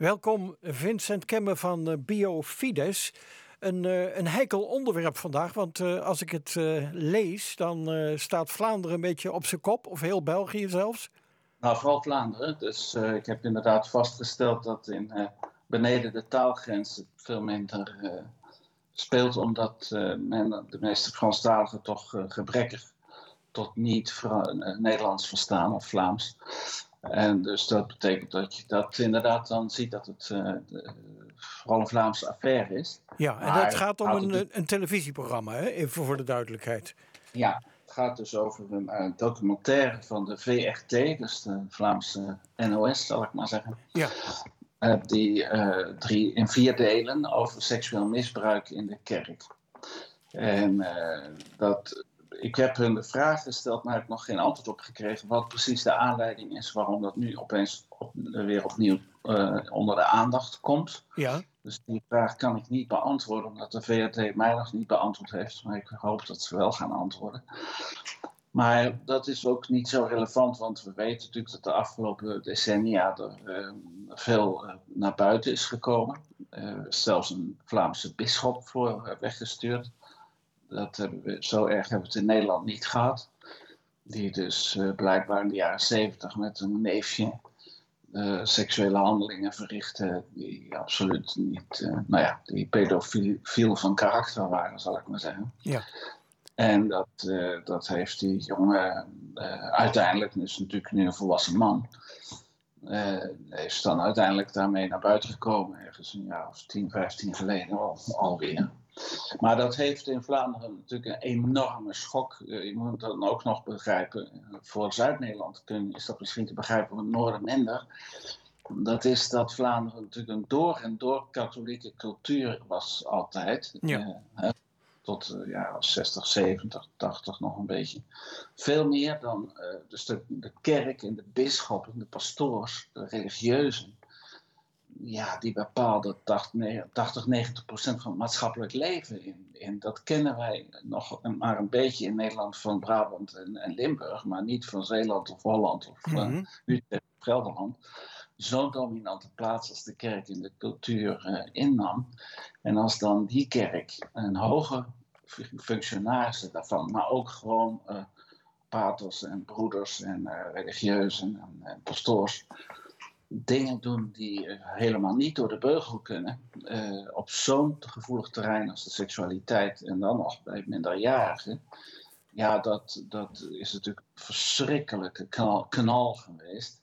Welkom Vincent Kemme van uh, Biofides. Een, uh, een heikel onderwerp vandaag, want uh, als ik het lees, dan staat Vlaanderen een beetje op zijn kop, of heel België zelfs. Nou, vooral Vlaanderen. Dus ik heb inderdaad vastgesteld dat in, beneden de taalgrens veel minder speelt, omdat men de meeste Franstaligen toch gebrekkig tot niet Nederlands verstaan of Vlaams. En dus dat betekent dat je dat inderdaad dan ziet dat het uh, vooral een Vlaamse affaire is. Ja, en dat gaat om een, een televisieprogramma, hè? even voor de duidelijkheid. Ja, het gaat dus over een, een documentaire van de VRT, dus de Vlaamse NOS, zal ik maar zeggen. Ja. Uh, die uh, drie in vier delen over seksueel misbruik in de kerk. En dat ik heb hun de vraag gesteld, maar heb nog geen antwoord op gekregen. Wat precies de aanleiding is waarom dat nu opeens op, weer opnieuw uh, onder de aandacht komt. Ja. Dus die vraag kan ik niet beantwoorden, omdat de VRT mij nog niet beantwoord heeft. Maar ik hoop dat ze wel gaan antwoorden. Maar dat is ook niet zo relevant, want we weten natuurlijk dat de afgelopen decennia er uh, veel uh, naar buiten is gekomen. zelfs een Vlaamse bisschop voor weggestuurd. Dat hebben we, zo erg hebben we het in Nederland niet gehad. Die dus uh, blijkbaar in de jaren zeventig met een neefje uh, seksuele handelingen verrichtte die absoluut niet, uh, nou ja, die pedofiel van karakter waren, zal ik maar zeggen. Ja. En dat, dat heeft die jongen uiteindelijk, dus natuurlijk nu een volwassen man, heeft dan uiteindelijk daarmee naar buiten gekomen, ergens een jaar of 10, 15 geleden al, alweer. Maar dat heeft in Vlaanderen natuurlijk een enorme schok. Eh, je moet dan ook nog begrijpen. Voor Zuid-Nederland is dat misschien te begrijpen, het Noorden minder. Dat is dat Vlaanderen natuurlijk een door en door katholieke cultuur was altijd. Ja. Eh, tot uh, ja, 60, 70, 80 nog een beetje. Veel meer dan uh, dus de, de kerk en de bisschoppen, de pastoors, de religieuzen ja, die bepaalde 80, 90 procent van het maatschappelijk leven in. En dat kennen wij nog maar een beetje in Nederland van Brabant en, en Limburg, maar niet van Zeeland of Holland of mm -hmm. uh, Utrecht of Gelderland. Zo'n dominante plaats als de kerk in de cultuur uh, innam. En als dan die kerk een hoge functionarissen daarvan, maar ook gewoon uh, paters en broeders en religieuzen en, en pastoors dingen doen die helemaal niet door de beugel kunnen. Uh, op zo'n gevoelig terrein als de seksualiteit en dan nog bij minderjarigen. Ja, dat, dat is natuurlijk een verschrikkelijke knal, knal geweest.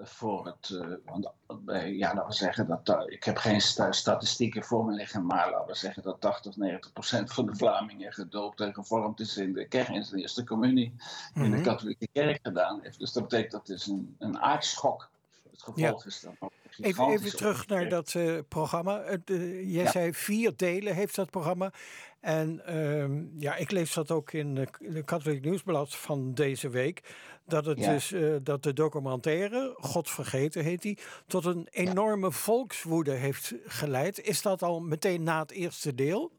Voor het, uh, want bij, ja, laten we zeggen dat, ik heb geen statistieken voor me liggen, maar laten we zeggen dat 80, 90 procent van de Vlamingen gedoopt en gevormd is in de kerk, in de eerste communie, in mm -hmm. de mhm. katholieke kerk gedaan heeft. Dus dat betekent dat is een, een aardschok het gevolg ja. is dan Even, even terug naar dat uh, programma. Uh, jij ja. zei vier delen heeft dat programma. En uh, ja, ik lees dat ook in de, de Katholiek Nieuwsblad van deze week. Dat, het ja. dus, uh, dat de documentaire, God vergeten heet die, tot een enorme volkswoede heeft geleid. Is dat al meteen na het eerste deel?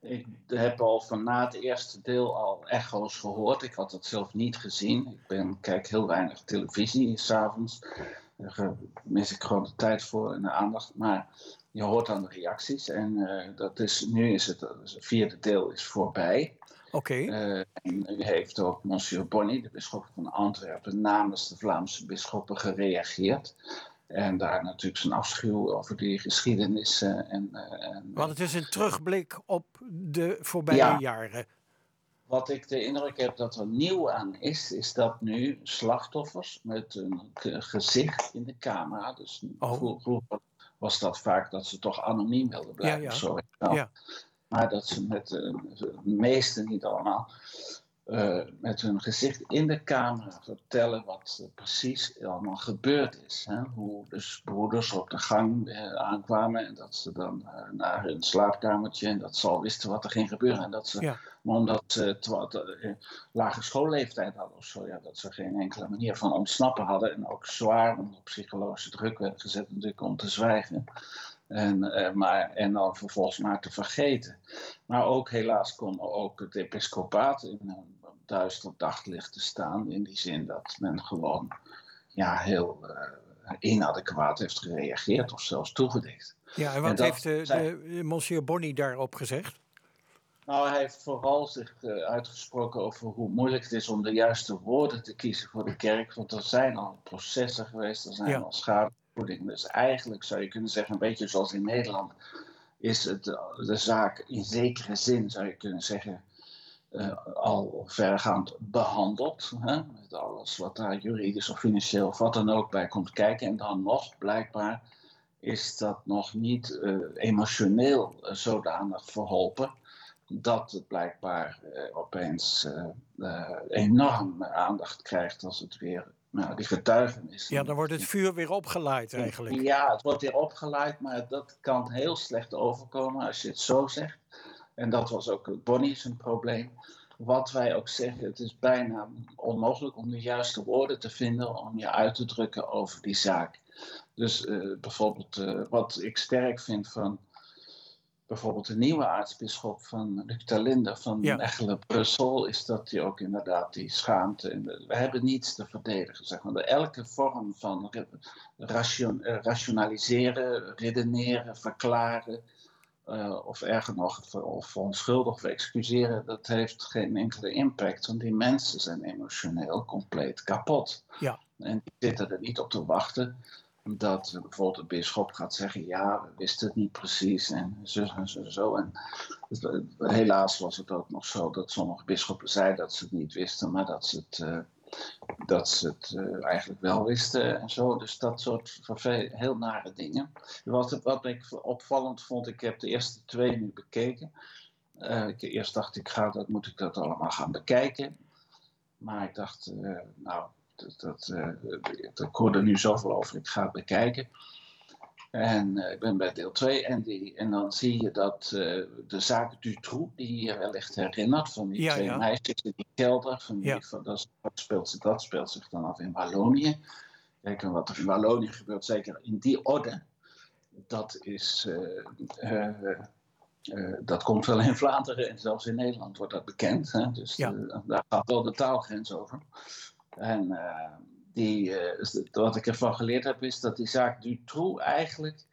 Ik heb al van na het eerste deel al echo's gehoord. Ik had het zelf niet gezien. Ik ben, kijk heel weinig televisie s'avonds. Daar mis ik gewoon de tijd voor en de aandacht. Maar je hoort dan de reacties. En uh, dat is, nu is het, het vierde deel is voorbij. Oké. Okay. Uh, en nu heeft ook Monsieur Bonny, de bisschop van Antwerpen, namens de Vlaamse bisschoppen gereageerd. En daar natuurlijk zijn afschuw over die geschiedenis. En, en, Want het is een terugblik op de voorbije ja, jaren. Wat ik de indruk heb dat er nieuw aan is, is dat nu slachtoffers met een gezicht in de camera. Dus oh. vroeger was dat vaak dat ze toch anoniem wilden blijven. Ja, ja. Zo, ja. Maar dat ze met de, de meeste, niet allemaal, uh, met hun gezicht in de camera vertellen wat er precies allemaal gebeurd is. Hè? Hoe dus broeders op de gang uh, aankwamen en dat ze dan uh, naar hun slaapkamertje en dat ze al wisten wat er ging gebeuren. En dat ze, ja. maar omdat ze wat, lage schoolleeftijd hadden of zo, ja, dat ze geen enkele manier van ontsnappen hadden en ook zwaar onder psychologische druk werden gezet natuurlijk om te zwijgen. En, maar, en dan vervolgens maar te vergeten. Maar ook helaas kon ook het episcopaat in duister daglicht te staan. In die zin dat men gewoon ja, heel, uh, inadequaat heeft gereageerd of zelfs toegedicht. Ja, en wat heeft de, de, monsieur Bonny daarop gezegd? Nou, hij heeft vooral zich uitgesproken over hoe moeilijk het is om de juiste woorden te kiezen voor de kerk. Want er zijn al processen geweest, er zijn al schadevergoedingen. Dus eigenlijk zou je kunnen zeggen, een beetje zoals in Nederland, is het, de zaak in zekere zin, zou je kunnen zeggen, al vergaand behandeld. Hè, met alles wat daar juridisch of financieel of wat dan ook bij komt kijken. En dan nog, blijkbaar, is dat nog niet uh, emotioneel uh, zodanig verholpen. Dat het blijkbaar opeens enorm aandacht krijgt als het weer nou, die getuigenis. Ja, dan wordt het vuur weer opgeleid eigenlijk. Ja, het wordt weer opgeleid, maar dat kan heel slecht overkomen als je het zo zegt. En dat was ook Bonnie zijn probleem. Wat wij ook zeggen, het is bijna onmogelijk om de juiste woorden te vinden om je uit te drukken over die zaak. Dus uh, bijvoorbeeld uh, wat ik sterk vind van bijvoorbeeld de nieuwe aartsbisschop van Luc Linde van ja. Mechelen-Brussel, is dat hij ook inderdaad die schaamte. we hebben niets te verdedigen. Zeg maar. Elke vorm van ration, eh, rationaliseren, redeneren, verklaren uh, of erger nog, of verontschuldigen of excuseren, dat heeft geen enkele impact. Want die mensen zijn emotioneel compleet kapot. Ja. En die zitten er niet op te wachten dat bijvoorbeeld de bisschop gaat zeggen: Ja, we wisten het niet precies en zo en zo. En zo. En helaas was het ook nog zo dat sommige bisschoppen zeiden dat ze het niet wisten, maar dat ze het. Uh, dat ze het uh, eigenlijk wel wisten en zo. Dus dat soort heel nare dingen. Wat, wat ik opvallend vond, ik heb de eerste twee nu bekeken. Uh, ik, eerst dacht ik, ga, dat, moet ik dat allemaal gaan bekijken. Maar ik dacht, uh, nou, dat, dat, ik hoorde nu zoveel over, ik ga het bekijken. En uh, ik ben bij deel 2 en, die, en dan zie je dat uh, de zaak Dutroux, die je wellicht herinnert, van die ja, twee ja. meisjes in die kelder, van die, Ja. van, dat, speelt, zich- dat speelt zich dan af in Wallonië. Kijk, en wat er in Wallonië gebeurt, zeker in die orde, dat is. eh, eh, eh, dat komt wel in Vlaanderen en zelfs in Nederland wordt dat bekend. Hè? Dus eh, daar gaat wel de taalgrens over. En eh, die, eh, wat ik ervan geleerd heb, is dat die zaak Dutroux eigenlijk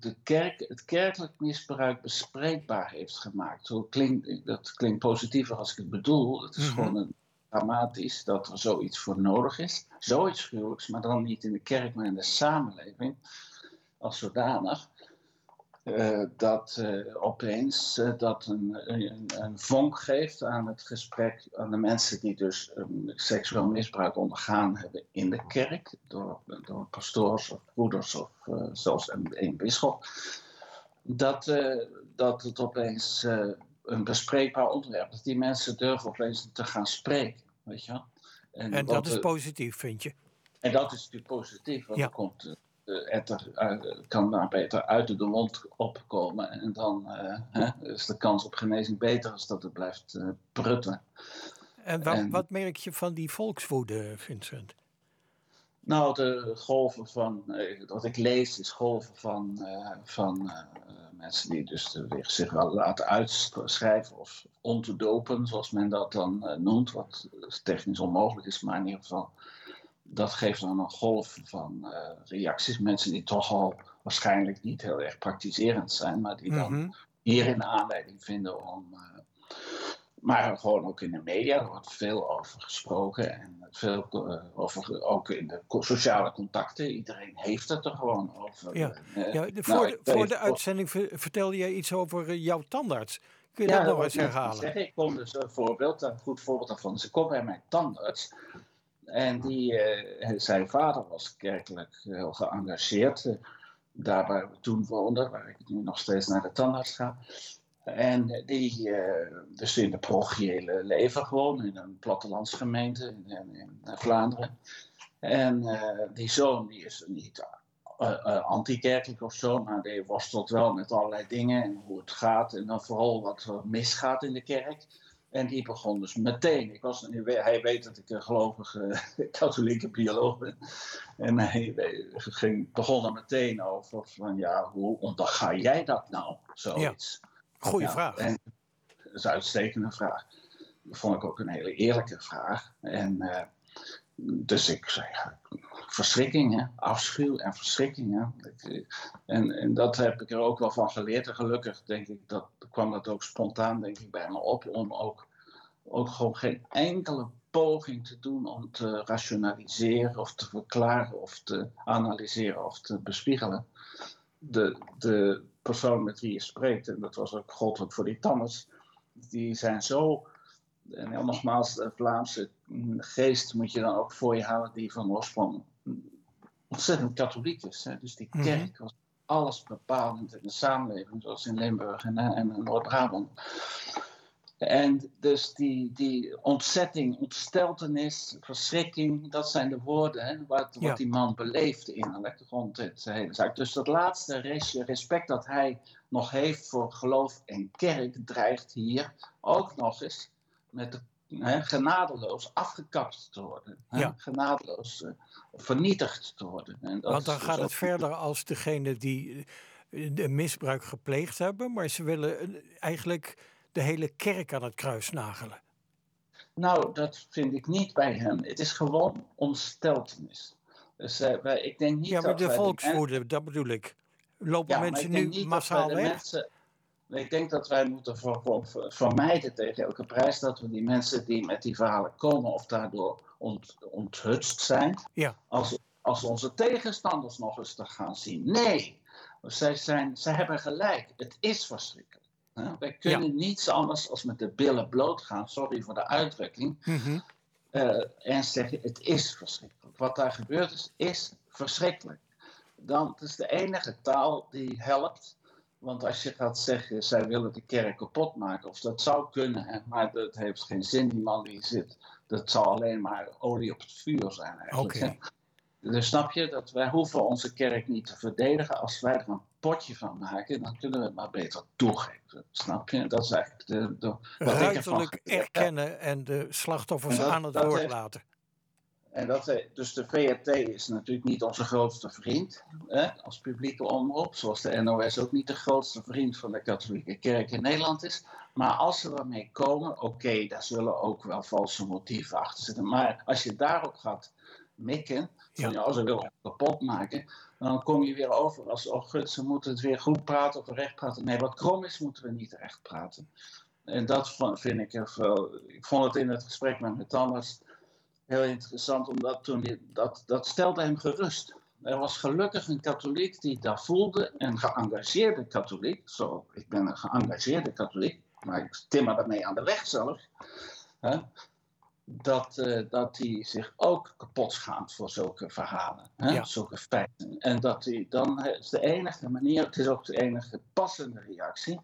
de kerk, het kerkelijk misbruik bespreekbaar heeft gemaakt. Zo klinkt, dat klinkt positiever als ik het bedoel. Het is Mhm. gewoon een, dramatisch dat er zoiets voor nodig is. Zoiets gruwelijks, maar dan niet in de kerk, maar in de samenleving als zodanig. Eh, dat eh, opeens eh, dat een, een, een vonk geeft aan het gesprek aan de mensen die dus um, seksueel misbruik ondergaan hebben in de kerk, door, door pastoors of broeders of zelfs een, een bisschop, dat, dat het opeens een bespreekbaar onderwerp is. Dat die mensen durven opeens te gaan spreken, weet je wel. En dat is positief, vind je? en dat is natuurlijk positief, want Ja. dan komt eh, etter, uit- kan daar beter uit de mond opkomen. En dan eh, hè, is de kans op genezing beter als dat het blijft eh, prutten. En wat, En- wat merk je van die volkswoede, Vincent? Nou, de golven van, eh, wat ik lees, is golven van, eh, van eh, mensen die dus eh, zich wel laten uitschrijven of om te dopen, zoals men dat dan eh, noemt, wat technisch onmogelijk is, maar in ieder geval, dat geeft dan een golf van eh, reacties. Mensen die toch al waarschijnlijk niet heel erg praktiserend zijn, maar die dan Mhm. hierin aanleiding vinden om. eh, maar gewoon ook in de media, er wordt veel over gesproken. En veel eh, over, ook in de sociale contacten. Iedereen heeft het er gewoon over. Ja. Ja, de, nou, voor, ik de, voor de uitzending ver- vertelde jij iets over jouw tandarts. Kun je Ja, dat nog eens ik herhalen? Zeggen. Ik kom dus een voorbeeld, een goed voorbeeld daarvan. Ze komt bij mijn tandarts. En die, eh, zijn vader was kerkelijk heel geëngageerd. eh, daar waar we toen woonden, waar ik nu nog steeds naar de tandarts ga. En die, eh, dus in de parochiële leven gewoon, in een plattelandsgemeente in, in, Vlaanderen. En die zoon die is niet eh, eh, anti-kerkelijk of zo, maar die worstelt wel met allerlei dingen en hoe het gaat. En dan vooral wat er misgaat in de kerk. En die begon dus meteen. Ik was, hij weet dat ik een gelovige katholieke bioloog ben. En hij ging, begon er meteen over van ja, hoe onderga jij dat nou? Zoiets. Goeie Ja, vraag. En, dat is een uitstekende vraag. Dat vond ik ook een hele eerlijke vraag. En eh, dus ik zei, ja, verschrikking, hè? afschuw en verschrikking. Hè? En, en dat heb ik er ook wel van geleerd. En gelukkig denk ik, dat kwam dat ook spontaan denk ik, bij me op. Om ook, ook gewoon geen enkele poging te doen om te rationaliseren of te verklaren of te analyseren of te bespiegelen. De, de persoon met wie je spreekt, en dat was ook goddelijk voor die Thomas, die zijn zo en nogmaals, de Vlaamse geest moet je dan ook voor je houden, die van oorsprong ontzettend katholiek is. Hè? Dus die mhm. kerk was alles bepalend in de samenleving, zoals in Limburg en, en Noord-Brabant. En dus die, die ontzetting, ontsteltenis, verschrikking, dat zijn de woorden hè, wat, wat die man beleefde innerlijk rond dit hele zaak. Dus dat laatste restje respect dat hij nog heeft voor geloof en kerk dreigt hier ook nog eens met hè, genadeloos afgekapt te worden. Hè, Genadeloos uh, vernietigd te worden. En dat Want dan gaat het verder als degene die eh, de misbruik gepleegd hebben, maar ze willen eh, eigenlijk de hele kerk aan het kruis nagelen. Nou, dat vind ik niet bij hem. Het is gewoon ontsteltenis. Dus, uh, wij, ik denk niet ja, maar de volkswoede, dat bedoel ik. Lopen mensen nu massaal weg? Mensen, ik denk dat wij moeten vermijden tegen elke prijs dat we die mensen die met die verhalen komen of daardoor ont, onthutst zijn, ja. als, als onze tegenstanders nog eens te gaan zien. Nee, zij, zijn, zij hebben gelijk. Het is verschrikkelijk. Wij kunnen niets anders als met de billen bloot gaan, sorry voor de uitdrukking, mm en zeggen het is verschrikkelijk. Wat daar gebeurd is, is verschrikkelijk. Dan, het is de enige taal die helpt want als je gaat zeggen, zij willen de kerk kapot maken, of dat zou kunnen, maar dat heeft geen zin, die man die zit. Dat zal alleen maar olie op het vuur zijn eigenlijk. Dus snap je dat wij hoeven onze kerk niet te verdedigen. Als wij er een potje van maken, dan kunnen we het maar beter toegeven. Snap je? Dat is eigenlijk de, de, wat Ruiterlijk erkennen en de slachtoffers aan het woord laten. En dat, eh, dus de VRT is natuurlijk niet onze grootste vriend hè, als publieke omroep, zoals de NOS ook niet de grootste vriend van de katholieke kerk in Nederland is. Maar als ze ermee komen, oké, daar zullen ook wel valse motieven achter zitten. Maar als je daarop gaat mikken, van ja, ze willen kapot maken, dan kom je weer over als, oh gut, ze moeten het weer goed praten of recht praten. Nee, wat krom is, moeten we niet recht praten. En dat vind ik, ik vond het in het gesprek met mijn tandarts heel interessant, omdat toen dat, dat stelde hem gerust. Er was gelukkig een katholiek die dat voelde, een geëngageerde katholiek. Zo, ik ben een geëngageerde katholiek, maar ik timmer daarmee aan de weg zelf. Hè, dat, uh, dat hij zich ook kapot schaamt voor zulke verhalen, hè, zulke feiten. En dat hij dan, is de enige manier, het is ook de enige passende reactie.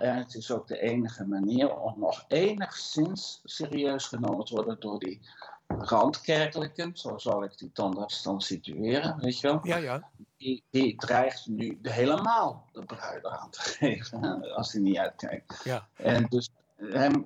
En het is ook de enige manier om nog enigszins serieus genomen te worden door die randkerkelijke, zo zal ik die tandarts dan situeren, weet je wel? Ja, ja. Die, die dreigt nu helemaal de bruid aan te geven, hè, als hij niet uitkijkt. Ja. En dus hem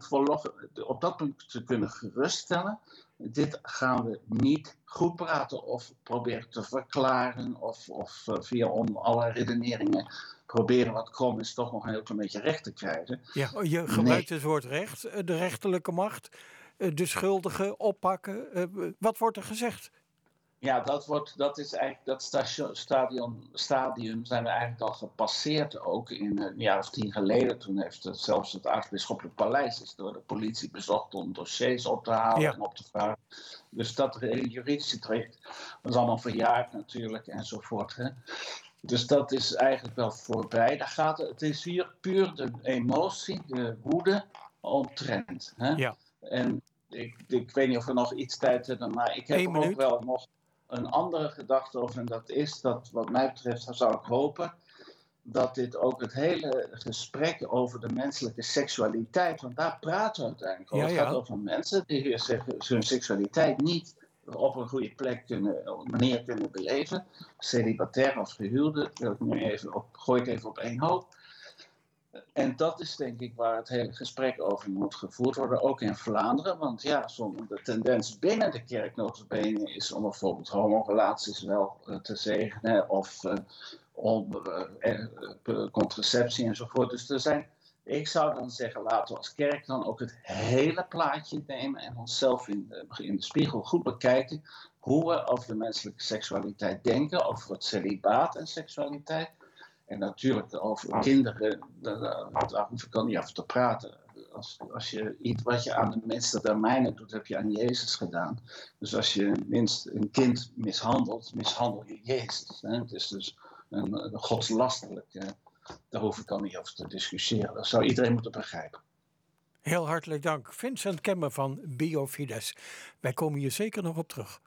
op dat punt te kunnen geruststellen, dit gaan we niet goed praten of proberen te verklaren of, of uh, via om alle redeneringen proberen wat krom is toch nog een heel klein beetje recht te krijgen. Ja, je gebruikt het woord recht, eh, de rechterlijke macht. Eh, de schuldigen oppakken? Eh, wat wordt er gezegd? Ja, dat, wordt, dat is eigenlijk dat stadion, stadium zijn we eigenlijk al gepasseerd ook in een jaar of tien geleden. Toen heeft het, zelfs het aartsbisschoppelijk paleis is door de politie bezocht om dossiers op te halen en op te vragen. Dus dat juridische traject is allemaal verjaard natuurlijk enzovoort. Hè. Dus dat is eigenlijk wel voorbij. Daar gaat het, het is hier puur de emotie, de woede omtrent. Hè. Ja. En ik, ik weet niet of we nog iets tijd hebben, maar ik heb ook wel nog een andere gedachte over. En dat is dat, wat mij betreft, zou ik hopen dat dit ook het hele gesprek over de menselijke seksualiteit, want daar praten we uiteindelijk over. Het gaat over mensen die hun seksualiteit niet op een goede plek kunnen, manier kunnen beleven. Celibatair of gehuwde, wil ik nu even op, gooi ik even op één hoop. En dat is denk ik waar het hele gesprek over moet gevoerd worden, ook in Vlaanderen. Want ja, de tendens binnen de kerk is om bijvoorbeeld homorelaties wel uh, te zegenen of uh, om uh, contraceptie enzovoort. Dus er zijn, ik zou dan zeggen, laten we als kerk dan ook het hele plaatje nemen en onszelf in de, in de spiegel goed bekijken. hoe we over de menselijke seksualiteit denken, over het celibaat en seksualiteit. En natuurlijk over kinderen, daar, daar hoef ik al niet over te praten. Als, als je iets wat je aan de minste termijnen doet, heb je aan Jezus gedaan. Dus als je minst een kind mishandelt, mishandel je Jezus. Hè? Het is dus een, een godslastelijk. Daar hoef ik al niet over te discussiëren. Dat zou iedereen moeten begrijpen. Heel hartelijk dank, Vincent Kemmer van Biofides. Wij komen hier zeker nog op terug.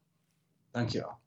Dankjewel.